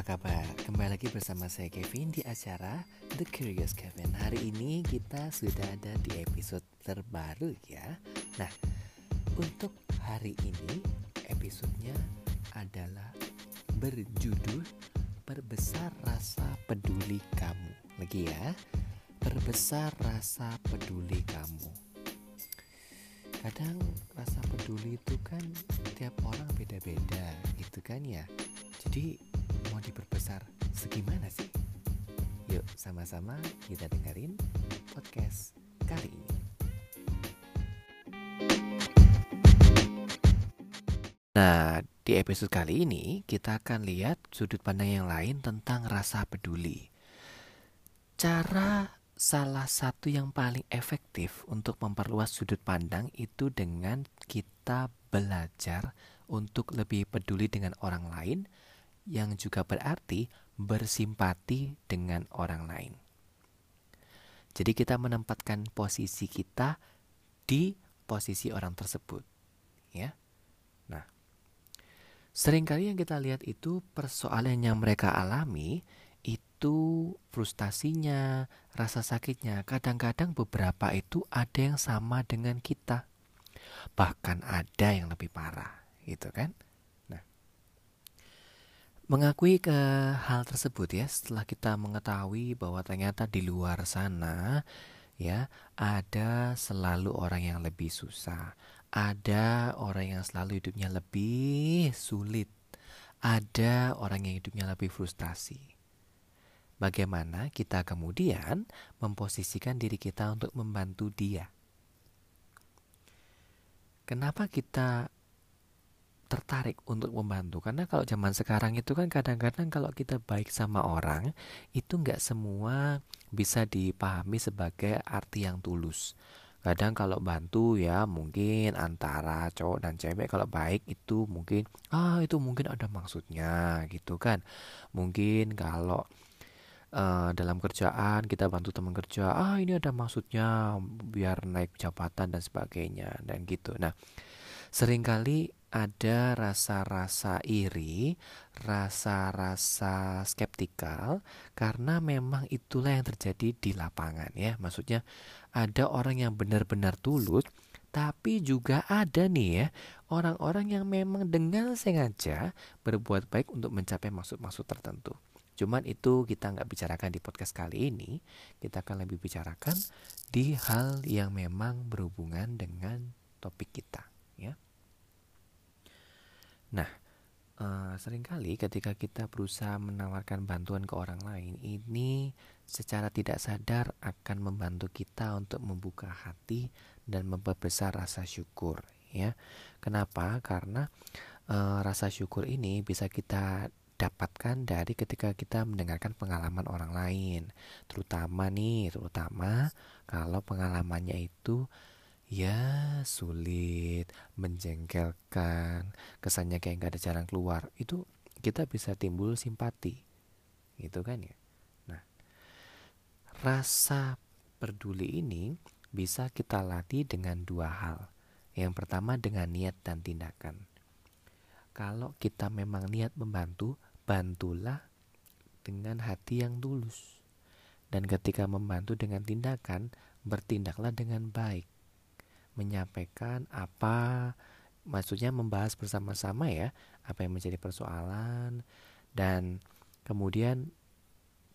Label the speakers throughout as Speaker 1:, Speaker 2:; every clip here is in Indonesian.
Speaker 1: apa kabar? Kembali lagi bersama saya Kevin di acara The Curious Kevin. Hari ini kita sudah ada di episode terbaru ya. Nah, untuk hari ini episodenya adalah berjudul Perbesar Rasa Peduli Kamu. Lagi ya? Perbesar Rasa Peduli Kamu. Kadang rasa peduli itu kan tiap orang beda-beda gitu kan ya? Jadi mau diperbesar segimana sih? Yuk sama-sama kita dengerin podcast kali ini. Nah, di episode kali ini kita akan lihat sudut pandang yang lain tentang rasa peduli. Cara salah satu yang paling efektif untuk memperluas sudut pandang itu dengan kita belajar untuk lebih peduli dengan orang lain yang juga berarti bersimpati dengan orang lain. Jadi kita menempatkan posisi kita di posisi orang tersebut, ya. Nah, sering kali yang kita lihat itu persoalan yang mereka alami itu frustasinya, rasa sakitnya. Kadang-kadang beberapa itu ada yang sama dengan kita, bahkan ada yang lebih parah, gitu kan? Mengakui ke hal tersebut ya setelah kita mengetahui bahwa ternyata di luar sana ya ada selalu orang yang lebih susah, ada orang yang selalu hidupnya lebih sulit, ada orang yang hidupnya lebih frustasi. Bagaimana kita kemudian memposisikan diri kita untuk membantu dia? Kenapa kita tertarik untuk membantu. Karena kalau zaman sekarang itu kan kadang-kadang kalau kita baik sama orang itu nggak semua bisa dipahami sebagai arti yang tulus. Kadang kalau bantu ya mungkin antara cowok dan cewek kalau baik itu mungkin ah itu mungkin ada maksudnya gitu kan. Mungkin kalau uh, dalam kerjaan kita bantu teman kerja ah ini ada maksudnya biar naik jabatan dan sebagainya dan gitu. Nah sering kali ada rasa-rasa iri, rasa-rasa skeptikal karena memang itulah yang terjadi di lapangan ya. Maksudnya ada orang yang benar-benar tulus tapi juga ada nih ya orang-orang yang memang dengan sengaja berbuat baik untuk mencapai maksud-maksud tertentu. Cuman itu kita nggak bicarakan di podcast kali ini. Kita akan lebih bicarakan di hal yang memang berhubungan dengan topik kita. Nah, uh, sering kali ketika kita berusaha menawarkan bantuan ke orang lain, ini secara tidak sadar akan membantu kita untuk membuka hati dan memperbesar rasa syukur. Ya, kenapa? Karena uh, rasa syukur ini bisa kita dapatkan dari ketika kita mendengarkan pengalaman orang lain, terutama nih, terutama kalau pengalamannya itu ya sulit, menjengkelkan, kesannya kayak nggak ada jalan keluar, itu kita bisa timbul simpati, gitu kan ya. Nah, rasa peduli ini bisa kita latih dengan dua hal. Yang pertama dengan niat dan tindakan. Kalau kita memang niat membantu, bantulah dengan hati yang tulus. Dan ketika membantu dengan tindakan, bertindaklah dengan baik menyampaikan apa maksudnya membahas bersama-sama ya apa yang menjadi persoalan. Dan kemudian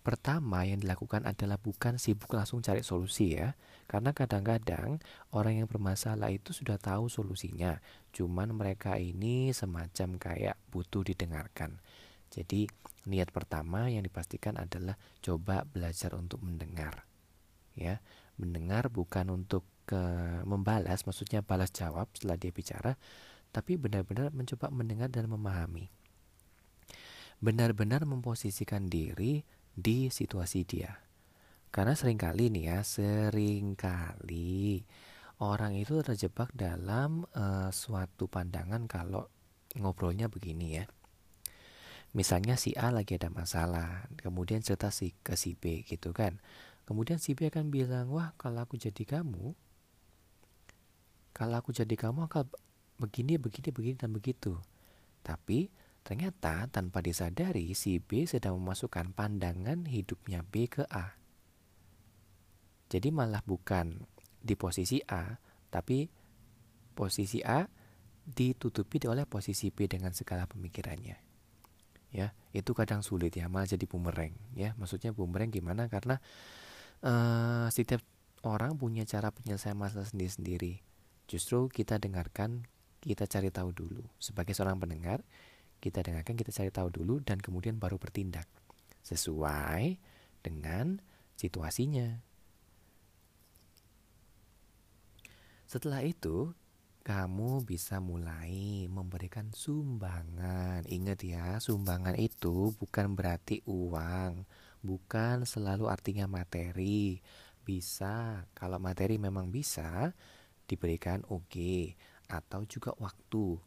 Speaker 1: pertama yang dilakukan adalah bukan sibuk langsung cari solusi ya karena kadang-kadang orang yang bermasalah itu sudah tahu solusinya cuman mereka ini semacam kayak butuh didengarkan. Jadi niat pertama yang dipastikan adalah coba belajar untuk mendengar ya. Mendengar bukan untuk ke membalas, maksudnya balas jawab setelah dia bicara, tapi benar-benar mencoba mendengar dan memahami. Benar-benar memposisikan diri di situasi dia. Karena sering kali nih ya, sering kali orang itu terjebak dalam uh, suatu pandangan kalau ngobrolnya begini ya. Misalnya si A lagi ada masalah, kemudian cerita si ke si B gitu kan. Kemudian si B akan bilang, wah kalau aku jadi kamu, kalau aku jadi kamu akan begini, begini, begini, dan begitu. Tapi ternyata tanpa disadari si B sedang memasukkan pandangan hidupnya B ke A. Jadi malah bukan di posisi A, tapi posisi A ditutupi oleh posisi B dengan segala pemikirannya. Ya, itu kadang sulit ya, malah jadi bumerang ya. Maksudnya bumerang gimana? Karena uh, setiap orang punya cara penyelesaian masalah sendiri-sendiri. Justru kita dengarkan, kita cari tahu dulu. Sebagai seorang pendengar, kita dengarkan, kita cari tahu dulu dan kemudian baru bertindak sesuai dengan situasinya. Setelah itu, kamu bisa mulai memberikan sumbangan. Ingat ya, sumbangan itu bukan berarti uang, bukan selalu artinya materi. Bisa, kalau materi memang bisa diberikan oke okay. atau juga waktu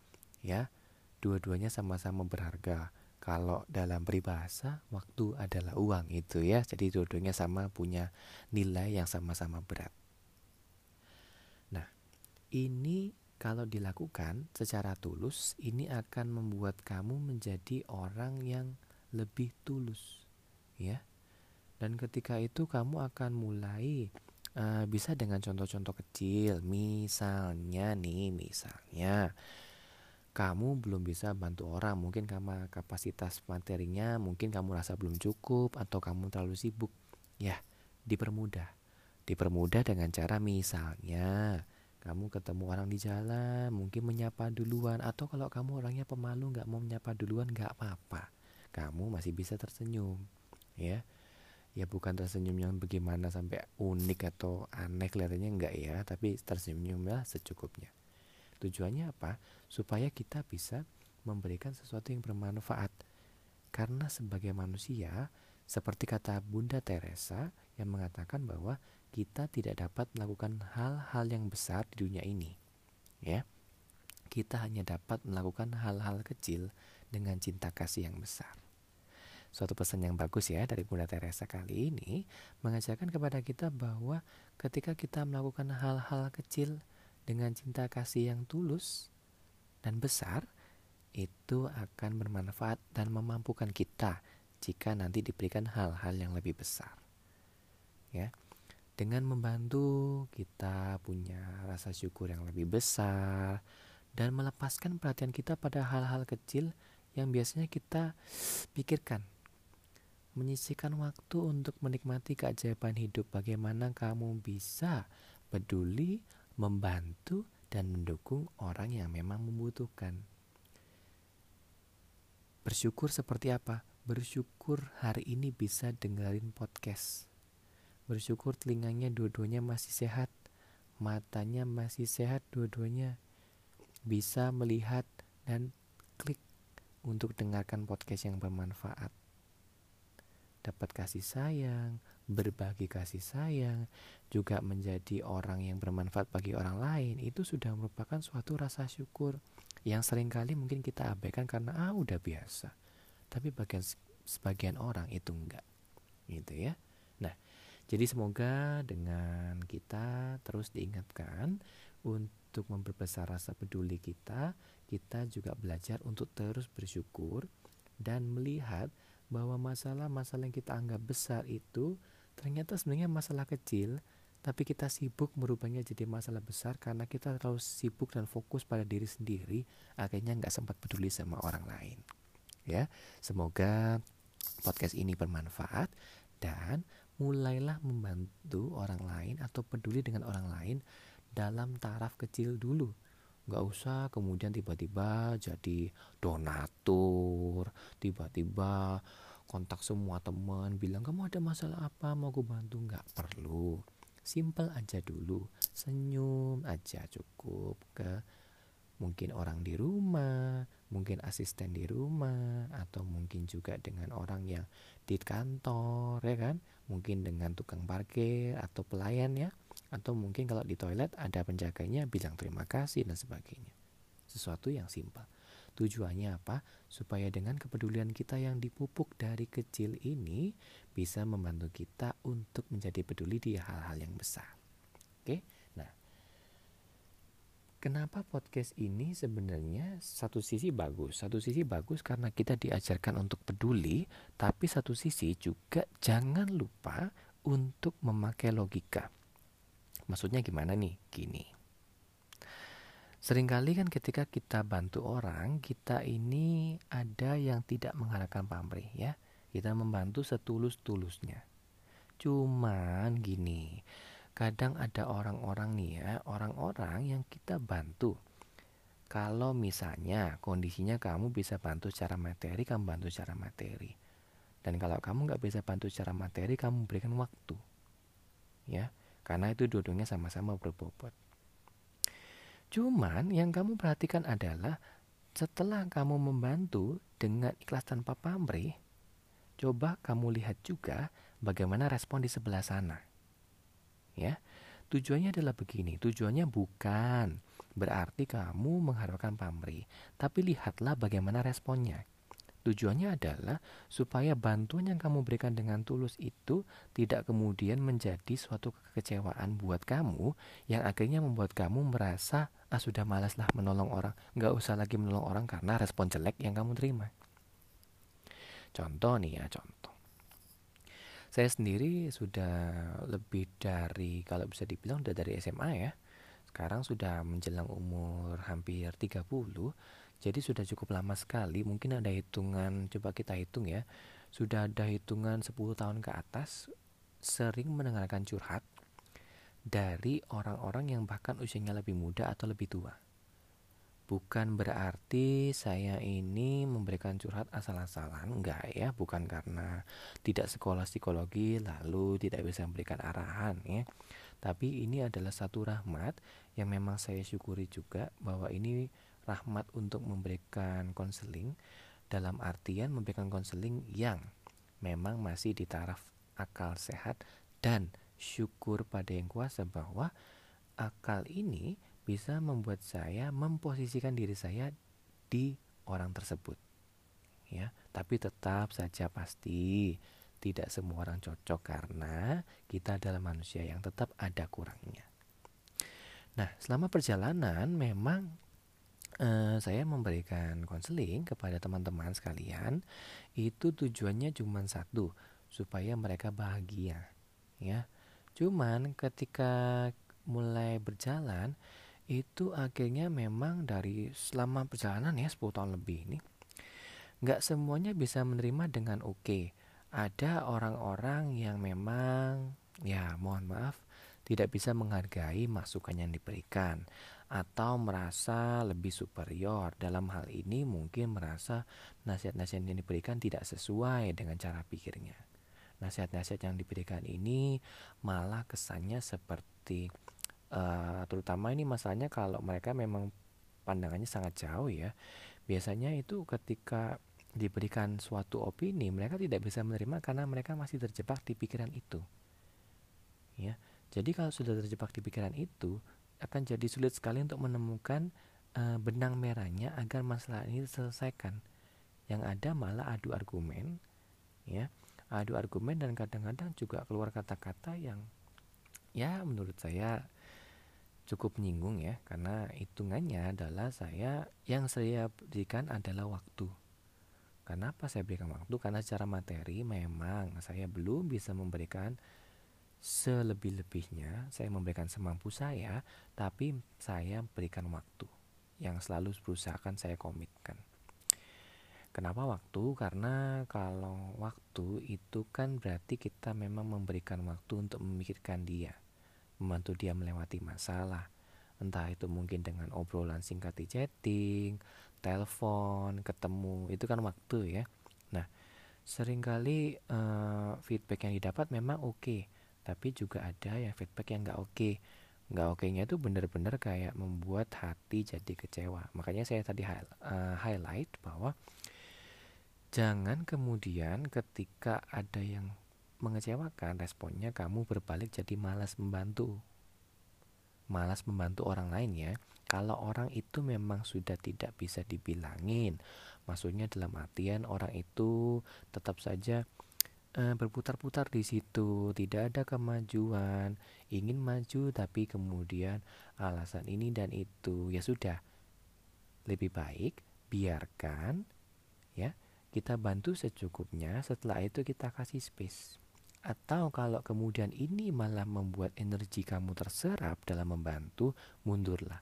Speaker 1: ya. Dua-duanya sama-sama berharga. Kalau dalam peribahasa waktu adalah uang itu ya. Jadi dua-duanya sama punya nilai yang sama-sama berat. Ini kalau dilakukan secara tulus, ini akan membuat kamu menjadi orang yang lebih tulus, ya. Dan ketika itu kamu akan mulai uh, bisa dengan contoh-contoh kecil, misalnya nih, misalnya kamu belum bisa bantu orang, mungkin karena kapasitas materinya, mungkin kamu rasa belum cukup atau kamu terlalu sibuk, ya, dipermudah, dipermudah dengan cara misalnya kamu ketemu orang di jalan mungkin menyapa duluan. Atau kalau kamu orangnya pemalu nggak mau menyapa duluan nggak apa-apa. Kamu masih bisa tersenyum ya ya bukan tersenyum yang bagaimana sampai unik atau aneh kelihatannya enggak ya tapi tersenyumlah secukupnya tujuannya apa supaya kita bisa memberikan sesuatu yang bermanfaat karena sebagai manusia seperti kata Bunda Teresa yang mengatakan bahwa kita tidak dapat melakukan hal-hal yang besar di dunia ini. Ya. Kita hanya dapat melakukan hal-hal kecil dengan cinta kasih yang besar. Suatu pesan yang bagus ya dari Bunda Teresa kali ini mengajarkan kepada kita bahwa ketika kita melakukan hal-hal kecil dengan cinta kasih yang tulus dan besar, itu akan bermanfaat dan memampukan kita jika nanti diberikan hal-hal yang lebih besar. Ya. Dengan membantu, kita punya rasa syukur yang lebih besar dan melepaskan perhatian kita pada hal-hal kecil yang biasanya kita pikirkan. Menyisihkan waktu untuk menikmati keajaiban hidup. Bagaimana kamu bisa peduli, membantu, dan mendukung orang yang memang membutuhkan. Bersyukur seperti apa? Bersyukur hari ini bisa dengerin podcast Bersyukur telinganya dua-duanya masih sehat, matanya masih sehat dua-duanya. Bisa melihat dan klik untuk dengarkan podcast yang bermanfaat. Dapat kasih sayang, berbagi kasih sayang, juga menjadi orang yang bermanfaat bagi orang lain, itu sudah merupakan suatu rasa syukur yang sering kali mungkin kita abaikan karena ah udah biasa. Tapi bagian sebagian orang itu enggak. Gitu ya. Nah, jadi semoga dengan kita terus diingatkan untuk memperbesar rasa peduli kita, kita juga belajar untuk terus bersyukur dan melihat bahwa masalah-masalah yang kita anggap besar itu ternyata sebenarnya masalah kecil, tapi kita sibuk merubahnya jadi masalah besar karena kita terlalu sibuk dan fokus pada diri sendiri, akhirnya nggak sempat peduli sama orang lain. Ya, semoga podcast ini bermanfaat dan mulailah membantu orang lain atau peduli dengan orang lain dalam taraf kecil dulu nggak usah kemudian tiba-tiba jadi donatur tiba-tiba kontak semua teman bilang kamu ada masalah apa? Mau gue bantu? Nggak perlu. Simple aja dulu. Senyum aja cukup ke mungkin orang di rumah, mungkin asisten di rumah, atau mungkin juga dengan orang yang di kantor, ya kan? Mungkin dengan tukang parkir atau pelayan ya, atau mungkin kalau di toilet ada penjaganya bilang terima kasih dan sebagainya. Sesuatu yang simpel. Tujuannya apa? Supaya dengan kepedulian kita yang dipupuk dari kecil ini bisa membantu kita untuk menjadi peduli di hal-hal yang besar. Oke? Nah, Kenapa podcast ini sebenarnya satu sisi bagus, satu sisi bagus karena kita diajarkan untuk peduli, tapi satu sisi juga jangan lupa untuk memakai logika. Maksudnya gimana nih? Gini. Seringkali kan ketika kita bantu orang, kita ini ada yang tidak mengharapkan pamrih ya. Kita membantu setulus-tulusnya. Cuman gini, kadang ada orang-orang nih ya, orang-orang yang kita bantu. Kalau misalnya kondisinya kamu bisa bantu secara materi, kamu bantu secara materi. Dan kalau kamu nggak bisa bantu secara materi, kamu berikan waktu. Ya, karena itu dua-duanya sama-sama berbobot. Cuman yang kamu perhatikan adalah setelah kamu membantu dengan ikhlas tanpa pamrih, coba kamu lihat juga bagaimana respon di sebelah sana ya. Tujuannya adalah begini, tujuannya bukan berarti kamu mengharapkan pamrih, tapi lihatlah bagaimana responnya. Tujuannya adalah supaya bantuan yang kamu berikan dengan tulus itu tidak kemudian menjadi suatu kekecewaan buat kamu yang akhirnya membuat kamu merasa ah sudah malaslah menolong orang, nggak usah lagi menolong orang karena respon jelek yang kamu terima. Contoh nih ya, contoh. Saya sendiri sudah lebih dari kalau bisa dibilang sudah dari SMA ya. Sekarang sudah menjelang umur hampir 30. Jadi sudah cukup lama sekali. Mungkin ada hitungan coba kita hitung ya. Sudah ada hitungan 10 tahun ke atas sering mendengarkan curhat dari orang-orang yang bahkan usianya lebih muda atau lebih tua. Bukan berarti saya ini memberikan curhat asal-asalan, enggak ya, bukan karena tidak sekolah psikologi lalu tidak bisa memberikan arahan ya. Tapi ini adalah satu rahmat yang memang saya syukuri juga bahwa ini rahmat untuk memberikan konseling dalam artian memberikan konseling yang memang masih di taraf akal sehat dan syukur pada yang kuasa bahwa akal ini bisa membuat saya memposisikan diri saya di orang tersebut. Ya, tapi tetap saja pasti tidak semua orang cocok karena kita adalah manusia yang tetap ada kurangnya. Nah, selama perjalanan memang eh, saya memberikan konseling kepada teman-teman sekalian itu tujuannya cuma satu supaya mereka bahagia ya cuman ketika mulai berjalan itu akhirnya memang dari selama perjalanan ya 10 tahun lebih ini nggak semuanya bisa menerima dengan oke okay. ada orang-orang yang memang ya mohon maaf tidak bisa menghargai masukan yang diberikan atau merasa lebih superior. Dalam hal ini mungkin merasa nasihat-nasihat yang diberikan tidak sesuai dengan cara pikirnya. Nasihat-nasihat yang diberikan ini malah kesannya seperti uh, terutama ini masalahnya kalau mereka memang pandangannya sangat jauh ya. Biasanya itu ketika diberikan suatu opini mereka tidak bisa menerima karena mereka masih terjebak di pikiran itu. Ya jadi kalau sudah terjebak di pikiran itu akan jadi sulit sekali untuk menemukan uh, benang merahnya agar masalah ini diselesaikan yang ada malah adu argumen ya adu argumen dan kadang-kadang juga keluar kata-kata yang ya menurut saya cukup menyinggung ya karena hitungannya adalah saya yang saya berikan adalah waktu. Kenapa saya berikan waktu? Karena secara materi memang saya belum bisa memberikan selebih-lebihnya. Saya memberikan semampu saya, tapi saya berikan waktu yang selalu berusaha akan saya komitkan. Kenapa waktu? Karena kalau waktu itu kan berarti kita memang memberikan waktu untuk memikirkan dia membantu dia melewati masalah. Entah itu mungkin dengan obrolan singkat di chatting, telepon, ketemu, itu kan waktu ya. Nah, sering kali uh, feedback yang didapat memang oke, okay, tapi juga ada yang feedback yang nggak oke. Okay. Nggak oke-nya itu benar-benar kayak membuat hati jadi kecewa. Makanya saya tadi uh, highlight bahwa jangan kemudian ketika ada yang mengecewakan responnya kamu berbalik jadi malas membantu malas membantu orang lain ya kalau orang itu memang sudah tidak bisa dibilangin maksudnya dalam artian orang itu tetap saja uh, berputar-putar di situ, tidak ada kemajuan, ingin maju tapi kemudian alasan ini dan itu. Ya sudah. Lebih baik biarkan ya, kita bantu secukupnya, setelah itu kita kasih space. Atau kalau kemudian ini malah membuat energi kamu terserap dalam membantu, mundurlah.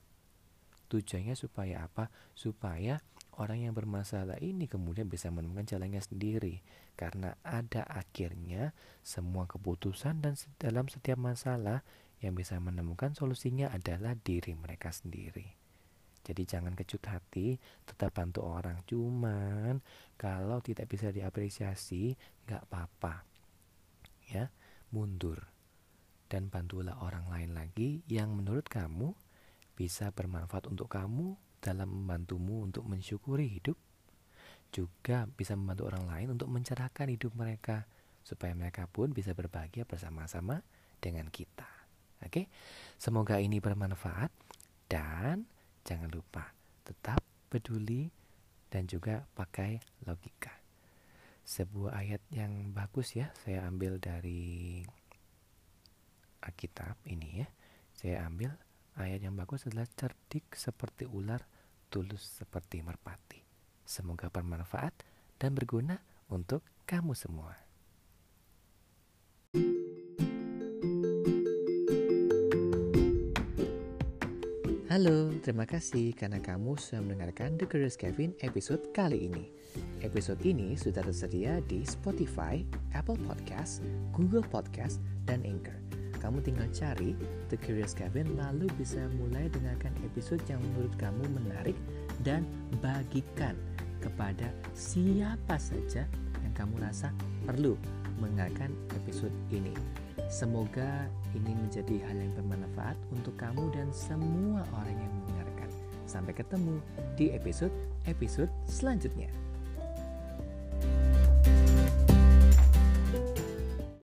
Speaker 1: Tujuannya supaya apa? Supaya orang yang bermasalah ini kemudian bisa menemukan jalannya sendiri. Karena ada akhirnya semua keputusan dan dalam setiap masalah yang bisa menemukan solusinya adalah diri mereka sendiri. Jadi jangan kecut hati, tetap bantu orang. Cuman kalau tidak bisa diapresiasi, nggak apa-apa. Ya, mundur dan bantulah orang lain lagi yang menurut kamu bisa bermanfaat untuk kamu dalam membantumu untuk mensyukuri hidup, juga bisa membantu orang lain untuk mencerahkan hidup mereka, supaya mereka pun bisa berbahagia bersama-sama dengan kita. Oke, semoga ini bermanfaat, dan jangan lupa tetap peduli dan juga pakai logika. Sebuah ayat yang bagus ya, saya ambil dari Alkitab ini ya. Saya ambil Ayat yang bagus adalah cerdik seperti ular, tulus seperti merpati. Semoga bermanfaat dan berguna untuk kamu semua. Halo, terima kasih karena kamu sudah mendengarkan The Curious Kevin episode kali ini. Episode ini sudah tersedia di Spotify, Apple Podcast, Google Podcast, dan Anchor kamu tinggal cari The Curious Kevin lalu bisa mulai dengarkan episode yang menurut kamu menarik dan bagikan kepada siapa saja yang kamu rasa perlu mendengarkan episode ini. Semoga ini menjadi hal yang bermanfaat untuk kamu dan semua orang yang mendengarkan. Sampai ketemu di episode-episode selanjutnya.